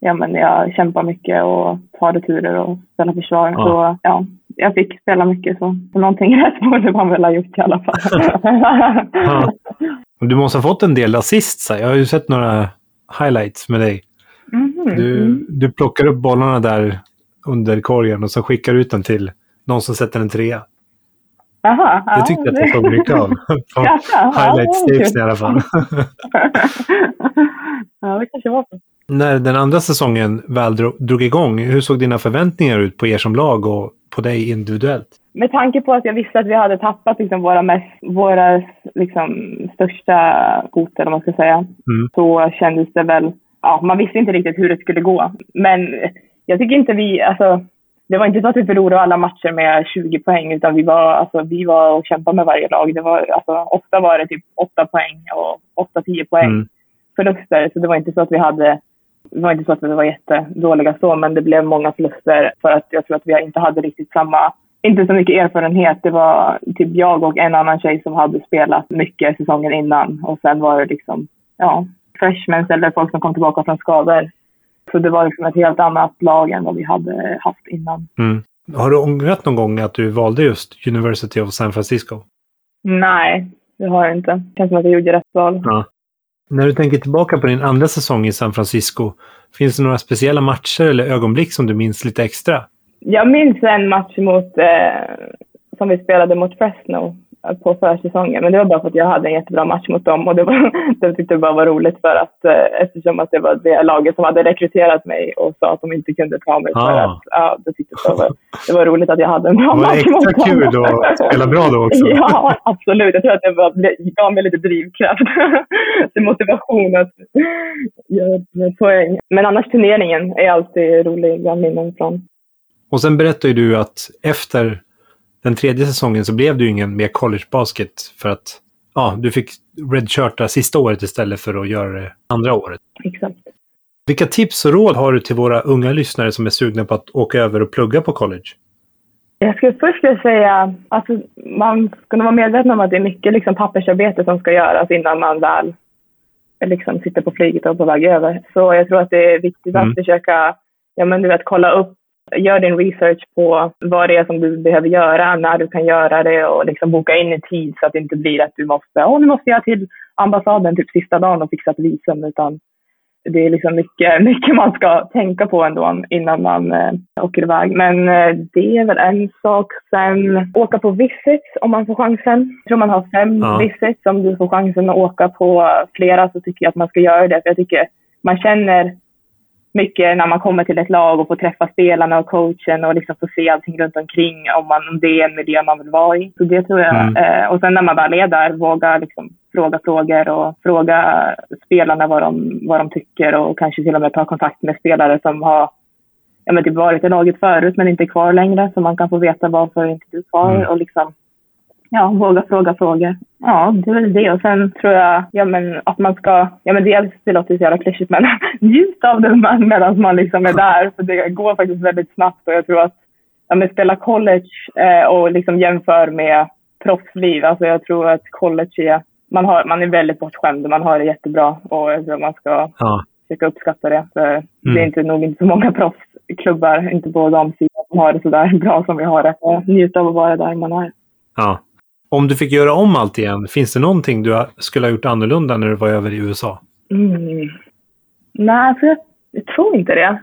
[SPEAKER 6] ja, men jag kämpar mycket och tar returer och spelar försvar.
[SPEAKER 5] Ja.
[SPEAKER 6] Så ja, jag fick spela mycket så, så någonting [LAUGHS] rätt borde man väl ha gjort i alla fall. [LAUGHS]
[SPEAKER 5] Ja. [LAUGHS] Du måste ha fått en del assists. här. Jag har ju sett några highlights med dig.
[SPEAKER 6] Mhm.
[SPEAKER 5] Du, du plockar upp bollarna där under korgen och så skickar ut den till någon som sätter en trea.
[SPEAKER 6] Aha,
[SPEAKER 5] Det tyckte jag att jag såg mycket av. [LAUGHS] På tips
[SPEAKER 6] kul.
[SPEAKER 5] i alla fall. [LAUGHS]
[SPEAKER 6] ja, det kanske var så.
[SPEAKER 5] När den andra säsongen väl dro- drog igång, hur såg dina förväntningar ut på er som lag och på dig individuellt?
[SPEAKER 6] Med tanke på att jag visste att vi hade tappat liksom våra, mest, våra liksom, största hot, eller vad man ska säga,
[SPEAKER 5] Mm.
[SPEAKER 6] så kändes det väl... Ja, man visste inte riktigt hur det skulle gå. Men jag tycker inte vi... Alltså, det var inte så att vi förlorade alla matcher med 20 poäng, utan vi var, alltså, vi var och kämpade med varje lag. Det var, alltså, ofta var det typ 8 poäng och 8-10 poäng
[SPEAKER 5] Mm.
[SPEAKER 6] förluster. Så det var inte så att vi hade det var inte så att vi var jättedåliga så, men det blev många förluster för att jag tror att vi inte hade riktigt samma, inte så mycket erfarenhet. Det var typ jag och en annan tjej som hade spelat mycket säsongen innan och sen var det liksom, ja, freshmen eller folk som kom tillbaka från skador. Så det var liksom ett helt annat lag än vad vi hade haft innan.
[SPEAKER 5] Mm. Har du ångrat någon gång att du valde just University of San Francisco?
[SPEAKER 6] Nej, det har jag inte. Det känns som att jag gjorde rätt val.
[SPEAKER 5] När du tänker tillbaka på din andra säsong i San Francisco, finns det några speciella matcher eller ögonblick som du minns lite extra?
[SPEAKER 6] Jag minns en match mot, eh, som vi spelade mot Fresno på försäsongen. Men det var bara för att jag hade en jättebra match mot dem och det, var, [LAUGHS] det tyckte jag bara var roligt för att eh, eftersom att det var det laget som hade rekryterat mig och sa att de inte kunde ta mig för
[SPEAKER 5] Ah.
[SPEAKER 6] att ja, det tyckte jag var, det var roligt att jag hade en bra
[SPEAKER 5] Var det
[SPEAKER 6] match
[SPEAKER 5] extra
[SPEAKER 6] mot dem.
[SPEAKER 5] kul då att spela bra då också? [LAUGHS]
[SPEAKER 6] Ja, absolut. Jag tror att det var, det gav mig lite drivkraft. [LAUGHS] Till motivation att göra poäng. Men annars turneringen är alltid roliga minnen från.
[SPEAKER 5] Och sen berättar ju du att efter den tredje säsongen så blev du ju ingen mer college basket för att ja, du fick redshirta sista året istället för att göra det andra året.
[SPEAKER 6] Exakt.
[SPEAKER 5] Vilka tips och råd har du till våra unga lyssnare som är sugna på att åka över och plugga på college?
[SPEAKER 6] Jag skulle först vilja säga alltså man ska vara medveten om att det är mycket liksom, pappersarbete som ska göras innan man väl liksom, sitter på flyget och på väg över. Så jag tror att det är viktigt
[SPEAKER 5] Mm.
[SPEAKER 6] att försöka ja, men, du vet, kolla upp, gör din research på vad det är som du behöver göra, när du kan göra det och liksom boka in i tid så att det inte blir att du måste, åh nu måste jag till ambassaden typ sista dagen och fixa ett visum utan det är liksom mycket, [LAUGHS] mycket man ska tänka på ändå innan man eh, åker iväg. Men eh, det är väl en sak. Sen åka på visits om man får chansen. Jag tror man har fem
[SPEAKER 5] Ja.
[SPEAKER 6] visits. Om du får chansen att åka på flera så tycker jag att man ska göra det. För jag tycker man känner mycket när man kommer till ett lag och får träffa spelarna och coachen och liksom få se allting runt omkring om, man, om det är en miljö man vill vara i. Så det tror jag.
[SPEAKER 5] Mm.
[SPEAKER 6] Eh, och sen när man väl är där, våga liksom fråga frågor och fråga spelarna vad de, vad de tycker och kanske till och med ta kontakt med spelare som har ja, men typ varit i laget förut men inte är kvar längre så man kan få veta varför inte du är kvar
[SPEAKER 5] Mm.
[SPEAKER 6] och liksom Ja, våga fråga frågor. Ja, det är väl det. Och sen tror jag ja, men att man ska, ja men dels, det låter så jävla klyschigt, men [LAUGHS] njut av det medan man liksom är där. För det går faktiskt väldigt snabbt och jag tror att ja, men spela college eh, och liksom jämför med proffsliv. Alltså jag tror att college är, man, har, man är väldigt bortskämd och man har det jättebra och jag tror man ska
[SPEAKER 5] Ja.
[SPEAKER 6] försöka uppskatta det. För
[SPEAKER 5] Mm.
[SPEAKER 6] Det är inte, nog inte så många proffsklubbar, inte på damsidan, som har det så där bra som vi har det. Och Njuta av att vara där man är.
[SPEAKER 5] ja. Om du fick göra om allt igen, finns det någonting du skulle ha gjort annorlunda när du var över i USA?
[SPEAKER 6] Mm. Nej, för jag, jag tror inte det.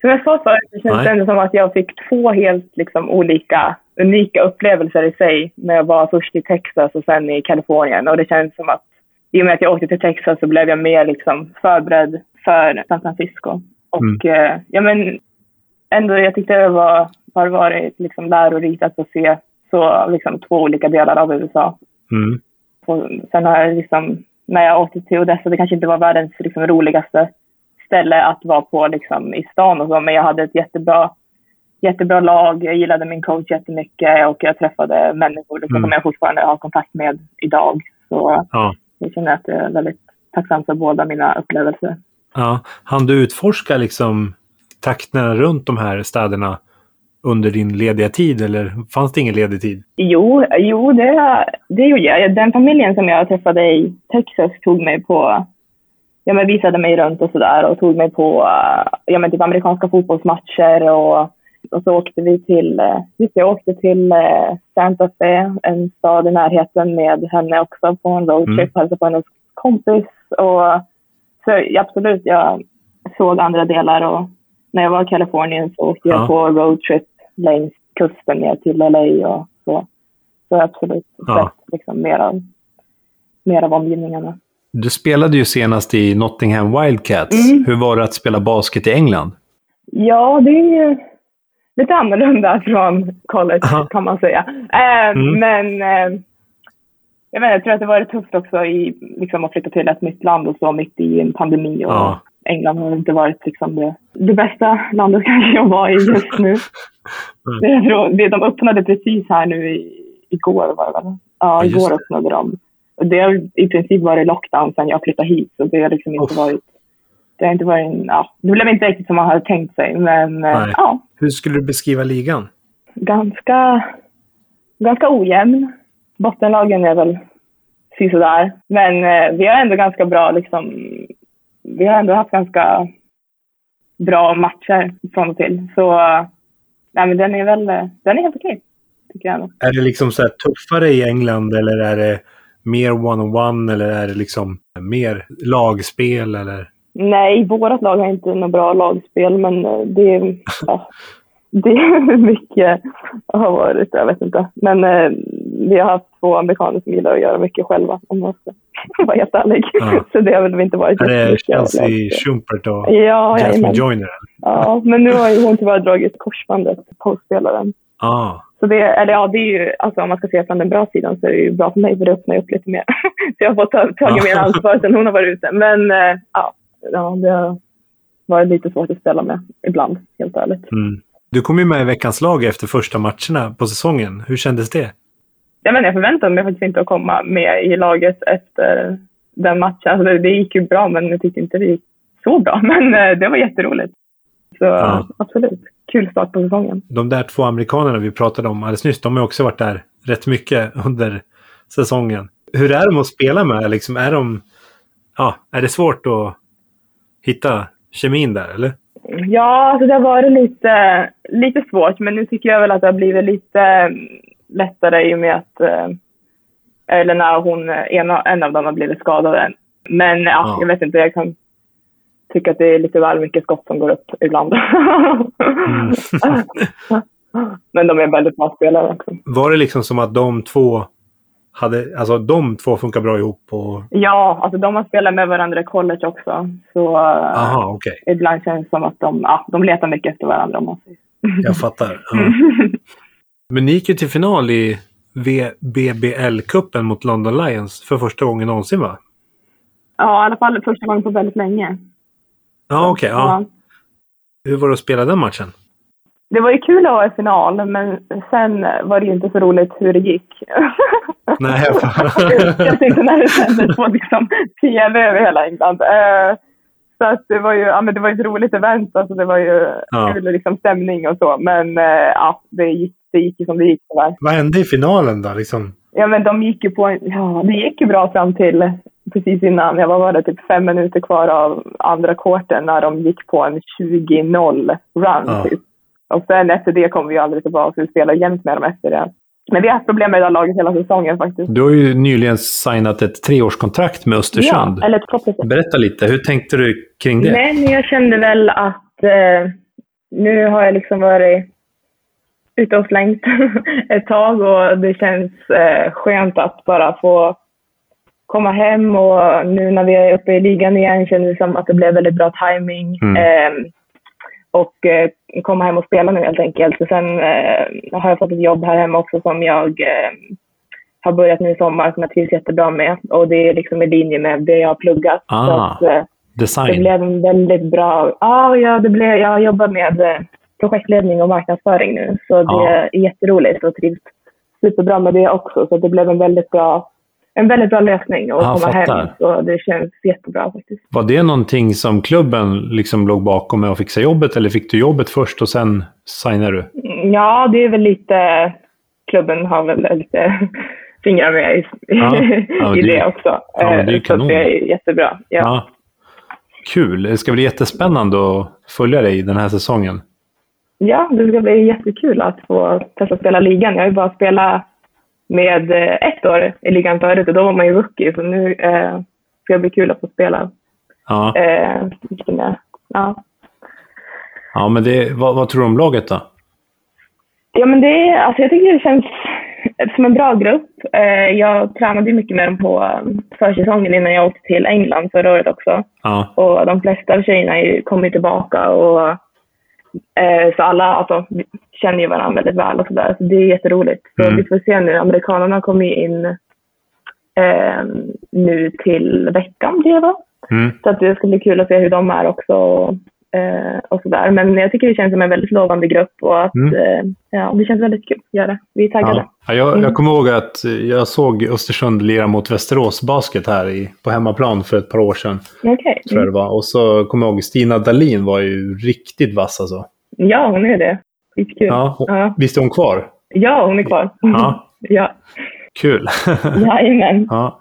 [SPEAKER 6] Som jag sa förut, det känns
[SPEAKER 5] Nej.
[SPEAKER 6] ändå som att jag fick två helt liksom, olika, unika upplevelser i sig. När jag var först i Texas och sen i Kalifornien. Och det känns som att i och med att jag åkte till Texas så blev jag mer liksom, förberedd för San Francisco. Och eh, ja, men ändå, jag tyckte det var, har varit liksom, lärorikt att få se så, liksom, två olika delar av USA.
[SPEAKER 5] Mm.
[SPEAKER 6] Och sen har jag liksom, när jag åkte till Odessa, det kanske inte var världens liksom, roligaste ställe att vara på liksom, i stan och så, men jag hade ett jättebra, jättebra lag. Jag gillade min coach jättemycket och jag träffade människor liksom,
[SPEAKER 5] Mm.
[SPEAKER 6] som jag fortfarande har kontakt med idag. Så
[SPEAKER 5] Ja.
[SPEAKER 6] jag känner att jag är väldigt tacksam för båda mina upplevelser.
[SPEAKER 5] Ja. Han du utforska liksom takterna runt de här städerna under din lediga tid eller fanns det ingen ledig tid?
[SPEAKER 6] Jo, jo det, det gjorde jag. Den familjen som jag träffade i Texas tog mig på, ja men visade mig runt och sådär och tog mig på, ja men typ amerikanska fotbollsmatcher och, och så åkte vi till, det, jag åkte till eh, Santa Fe, en stad i närheten med henne också på en roadtrip,
[SPEAKER 5] Mm.
[SPEAKER 6] hälsade på hennes kompis och så absolut, jag såg andra delar och när jag var i Kalifornien så åkte jag
[SPEAKER 5] Ja.
[SPEAKER 6] på roadtrip längs kusten ner till LA och så. Så absolut
[SPEAKER 5] Ja.
[SPEAKER 6] sett liksom mer av, mer av omgivningarna.
[SPEAKER 5] Du spelade ju senast i Nottingham Wildcats.
[SPEAKER 6] Mm.
[SPEAKER 5] Hur var det att spela basket i England?
[SPEAKER 6] Ja, det är ju lite annorlunda från college
[SPEAKER 5] Ja.
[SPEAKER 6] kan man säga. Eh,
[SPEAKER 5] Mm.
[SPEAKER 6] Men eh, jag, vet, jag tror att det var tufft också i, liksom, att flytta till ett nytt land och så mitt i en pandemi. Och
[SPEAKER 5] Ja.
[SPEAKER 6] England har inte varit liksom, det, det bästa landet kanske jag var i just nu. [LAUGHS]
[SPEAKER 5] Mm. [LAUGHS]
[SPEAKER 6] De öppnade precis här nu i, igår var det väl? Ja, igår
[SPEAKER 5] det.
[SPEAKER 6] öppnade de. Och det har i princip varit lockdown sedan jag flyttade hit. Så det har liksom inte
[SPEAKER 5] Uff.
[SPEAKER 6] varit... Det har inte varit... en- Ja, det blev inte riktigt som man hade tänkt sig. Men eh,
[SPEAKER 5] Nej.
[SPEAKER 6] ja,
[SPEAKER 5] Hur skulle du beskriva ligan?
[SPEAKER 6] ganska, ganska ojämn. Bottenlagen är väl sådär. Men eh, vi har ändå ganska bra liksom... Vi har ändå haft ganska bra matcher från och till. Så nej, men den är väl... eh, Den är helt okej, tycker jag.
[SPEAKER 5] Är det liksom så här tuffare i England eller är det mer one-on-one eller är det liksom mer lagspel eller?
[SPEAKER 6] Nej, vårt lag har inte något bra lagspel, men eh, det, är- [LAUGHS] ja, det är [LAUGHS] mycket har varit, jag vet inte. Men eh, vi har haft två amerikaner som gillar att göra mycket själva, om man ska [LAUGHS] vara helt ärlig.
[SPEAKER 5] Ja.
[SPEAKER 6] Så det har väl inte varit
[SPEAKER 5] Är det Chelsea. Schumpert och
[SPEAKER 6] Ja,
[SPEAKER 5] Jasmine. Joyner?
[SPEAKER 6] Ja, men nu har ju hon tyvärr dragit korsbandet, postspelaren.
[SPEAKER 5] Ah,
[SPEAKER 6] Så det, eller ja, det är ju, alltså om man ska se från den bra sidan så är det ju bra för mig för det öppnar upp lite mer. [LAUGHS] så jag har fått ta, tagit mer ansvar sen hon har varit ute. Men eh, ja, ja, det har varit lite svårt att spela med ibland, helt ärligt.
[SPEAKER 5] mm. Du kom ju med i veckans lag efter första matcherna på säsongen. Hur kändes det?
[SPEAKER 6] Jag, menar, jag förväntade mig faktiskt inte att komma med i laget efter den matchen. Alltså det, det gick ju bra, men jag tyckte inte det gick så bra. [LAUGHS] Men eh, det var jätteroligt. Så
[SPEAKER 5] Ja.
[SPEAKER 6] absolut, kul start på säsongen.
[SPEAKER 5] De där två amerikanerna vi pratade om alldeles nyss, de har också varit där rätt mycket [LAUGHS] under säsongen. Hur är de att spela med? Liksom, är, de, ja, är det svårt att hitta kemin där, eller?
[SPEAKER 6] Ja, alltså det har varit lite, lite svårt, men nu tycker jag väl att det har blivit lite mm, lättare i och med att eh, eller när hon, en, av- en av dem har blivit skadad. Men ja,
[SPEAKER 5] Ja.
[SPEAKER 6] jag vet inte, jag kan tycker att det är lite väl mycket skott som går upp ibland. [LAUGHS] Men de är väldigt bra spelare också.
[SPEAKER 5] Var det liksom som att de två hade, alltså de två funkar bra ihop? Och...
[SPEAKER 6] Ja, alltså de har spelat med varandra i college också. Så
[SPEAKER 5] Aha, okej.
[SPEAKER 6] ibland känns det som att de, ja, de letar mycket efter varandra. Om man säger.
[SPEAKER 5] Jag fattar. Ja. [LAUGHS] Men ni gick ju till final i BBL-cupen mot London Lions för första gången någonsin va?
[SPEAKER 6] Ja, i alla fall första gången på väldigt länge.
[SPEAKER 5] Ja, okej. ja. Hur var det att spela den matchen?
[SPEAKER 6] Det var ju kul att vara i final, men sen var det ju inte så roligt hur det gick.
[SPEAKER 5] Nej,
[SPEAKER 6] jag [LAUGHS] tyckte när det sändes på liksom, tv över hela England. Eh, så att det var ju ja, men det var ett roligt event. Alltså det var ju
[SPEAKER 5] Ja.
[SPEAKER 6] kul liksom, stämning och så. Men eh, ja, det gick, det gick ju som det gick tyvärr.
[SPEAKER 5] Vad hände i finalen då? Liksom?
[SPEAKER 6] Ja, men de gick ju på en, ja, det gick ju bra fram till precis innan. Jag var bara typ fem minuter kvar av andra kvarten när de gick på en 20-0 run.
[SPEAKER 5] Ja.
[SPEAKER 6] Typ. Och sen efter det kom vi aldrig tillbaka. Vi spelade jämt med dem efter det. Men vi har haft problem med det här laget hela säsongen faktiskt.
[SPEAKER 5] Du har ju nyligen signat ett treårskontrakt med Östersund.
[SPEAKER 6] Ja, eller ett kortare
[SPEAKER 5] Berätta lite, hur tänkte du kring det?
[SPEAKER 6] Men jag kände väl att eh, nu har jag liksom varit ute och slängt [LAUGHS] ett tag och det känns eh, skönt att bara få komma hem och nu när vi är uppe i ligan igen känns det som att det blev väldigt bra timing.
[SPEAKER 5] Mm.
[SPEAKER 6] Eh, och komma hem och spela nu helt enkelt. Och sen eh, har jag fått ett jobb här hemma också som jag eh, har börjat nu i sommar som jag trivs jättebra med. Och det är liksom i linje med det jag har pluggat.
[SPEAKER 5] Ah.
[SPEAKER 6] Att, eh, det
[SPEAKER 5] Design?
[SPEAKER 6] blev en väldigt bra... Ja, ja det blev, jag jobbar med eh, projektledning och marknadsföring nu. Så det
[SPEAKER 5] Ja.
[SPEAKER 6] är jätteroligt och trivs superbra med det också. Så det blev en väldigt bra, en väldigt bra lösning att
[SPEAKER 5] Ja,
[SPEAKER 6] komma
[SPEAKER 5] fattar.
[SPEAKER 6] hem. Så det känns jättebra faktiskt.
[SPEAKER 5] Var det någonting som klubben liksom låg bakom med att fixa jobbet? Eller fick du jobbet först och sen signade du?
[SPEAKER 6] Mm, Ja, det är väl lite... Klubben har väl lite [LAUGHS] fingrar med i,
[SPEAKER 5] Ja, ja, [LAUGHS]
[SPEAKER 6] i
[SPEAKER 5] det-
[SPEAKER 6] det, också.
[SPEAKER 5] ja, det är
[SPEAKER 6] Eh, så
[SPEAKER 5] kanon.
[SPEAKER 6] att det är jättebra. Ja.
[SPEAKER 5] Ja. Kul! Det ska bli jättespännande att följa dig den här säsongen.
[SPEAKER 6] Ja, det ska bli jättekul att få testa spela ligan. Jag har ju bara spelat med eh, ett år i ligan förut och då var man ju rookie. Så nu eh, ska det bli kul att få spela.
[SPEAKER 5] Ja,
[SPEAKER 6] Eh, mer. ja.
[SPEAKER 5] ja men det, vad, vad tror du om laget då?
[SPEAKER 6] ja, men det alltså jag tycker det känns som en bra grupp. Eh, jag tränade mycket med dem på eh, försäsongen innan jag åkte till England förra året också.
[SPEAKER 5] Ja,
[SPEAKER 6] Och de flesta av tjejerna kommer tillbaka. Och, eh, så alla alltså, känner ju varandra väldigt väl och sådär. Så det är jätteroligt. Så
[SPEAKER 5] Mm.
[SPEAKER 6] vi får se nu. Amerikanerna kommer ju in eh, nu till veckan, det va?
[SPEAKER 5] mm.
[SPEAKER 6] Så att det ska bli kul att se hur de är också. Och, eh, och sådär. Men jag tycker det känns som en väldigt lovande grupp och att
[SPEAKER 5] Mm.
[SPEAKER 6] eh, ja, det känns väldigt kul att göra. Vi är taggade.
[SPEAKER 5] ja. ja jag, jag kommer ihåg att jag såg Östersund lira mot Västerås Basket här i, på hemmaplan för ett par år sedan.
[SPEAKER 6] Okej.
[SPEAKER 5] Tror jag det var. Och så kommer jag ihåg Stina Dalin var ju riktigt vass alltså.
[SPEAKER 6] Ja, hon är det. Skitkul.
[SPEAKER 5] Ja, hon,
[SPEAKER 6] Ja.
[SPEAKER 5] Visst är hon kvar?
[SPEAKER 6] ja, hon är kvar.
[SPEAKER 5] Ja. [LAUGHS]
[SPEAKER 6] ja.
[SPEAKER 5] Kul! [LAUGHS] [LAUGHS]
[SPEAKER 6] Jajamän.
[SPEAKER 5] ja.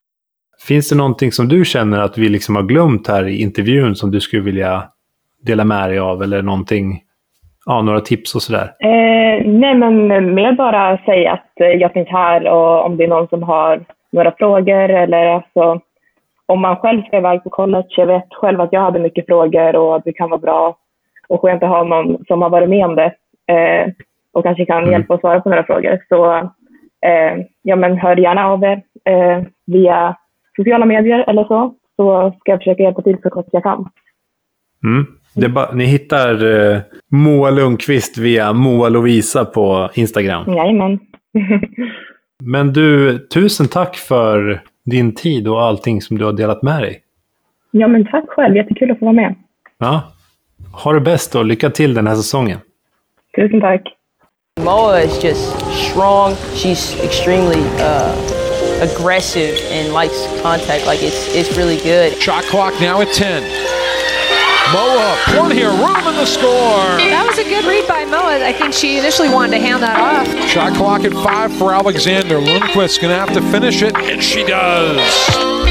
[SPEAKER 5] Finns det någonting som du känner att vi liksom har glömt här i intervjun som du skulle vilja dela med dig av? Eller någonting, ja, några tips och sådär?
[SPEAKER 6] Eh, nej, men mer bara säga att eh, jag finns här och om det är någon som har några frågor eller alltså om man själv ska iväg på college. Jag vet själv att jag hade mycket frågor och det kan vara bra och skönt att ha någon som har varit med om det och kanske kan
[SPEAKER 5] Mm.
[SPEAKER 6] hjälpa och svara på några frågor. Så eh, ja, men hör gärna av er eh, via sociala medier eller så, så ska jag försöka hjälpa till så gott jag kan.
[SPEAKER 5] Mm. Bara, ni hittar eh, Moa Lundqvist via Moa Lovisa på Instagram.
[SPEAKER 6] Jajamän. [LAUGHS]
[SPEAKER 5] Men du, tusen tack för din tid och allting som du har delat med dig.
[SPEAKER 6] ja, men tack själv. Jättekul att få vara med.
[SPEAKER 5] Ja. Ha det bäst och lycka till den här säsongen.
[SPEAKER 6] Tusen tack.
[SPEAKER 1] Moa is just strong. She's extremely uh, aggressive and likes contact. Like it's it's really good.
[SPEAKER 2] Shot clock now at 10. Moa, point here, room in the score.
[SPEAKER 3] That was a good read by Moa. I think she initially wanted to hand that off.
[SPEAKER 2] Shot clock at five for Alexander. Lundqvist's going to have to finish it, and she does.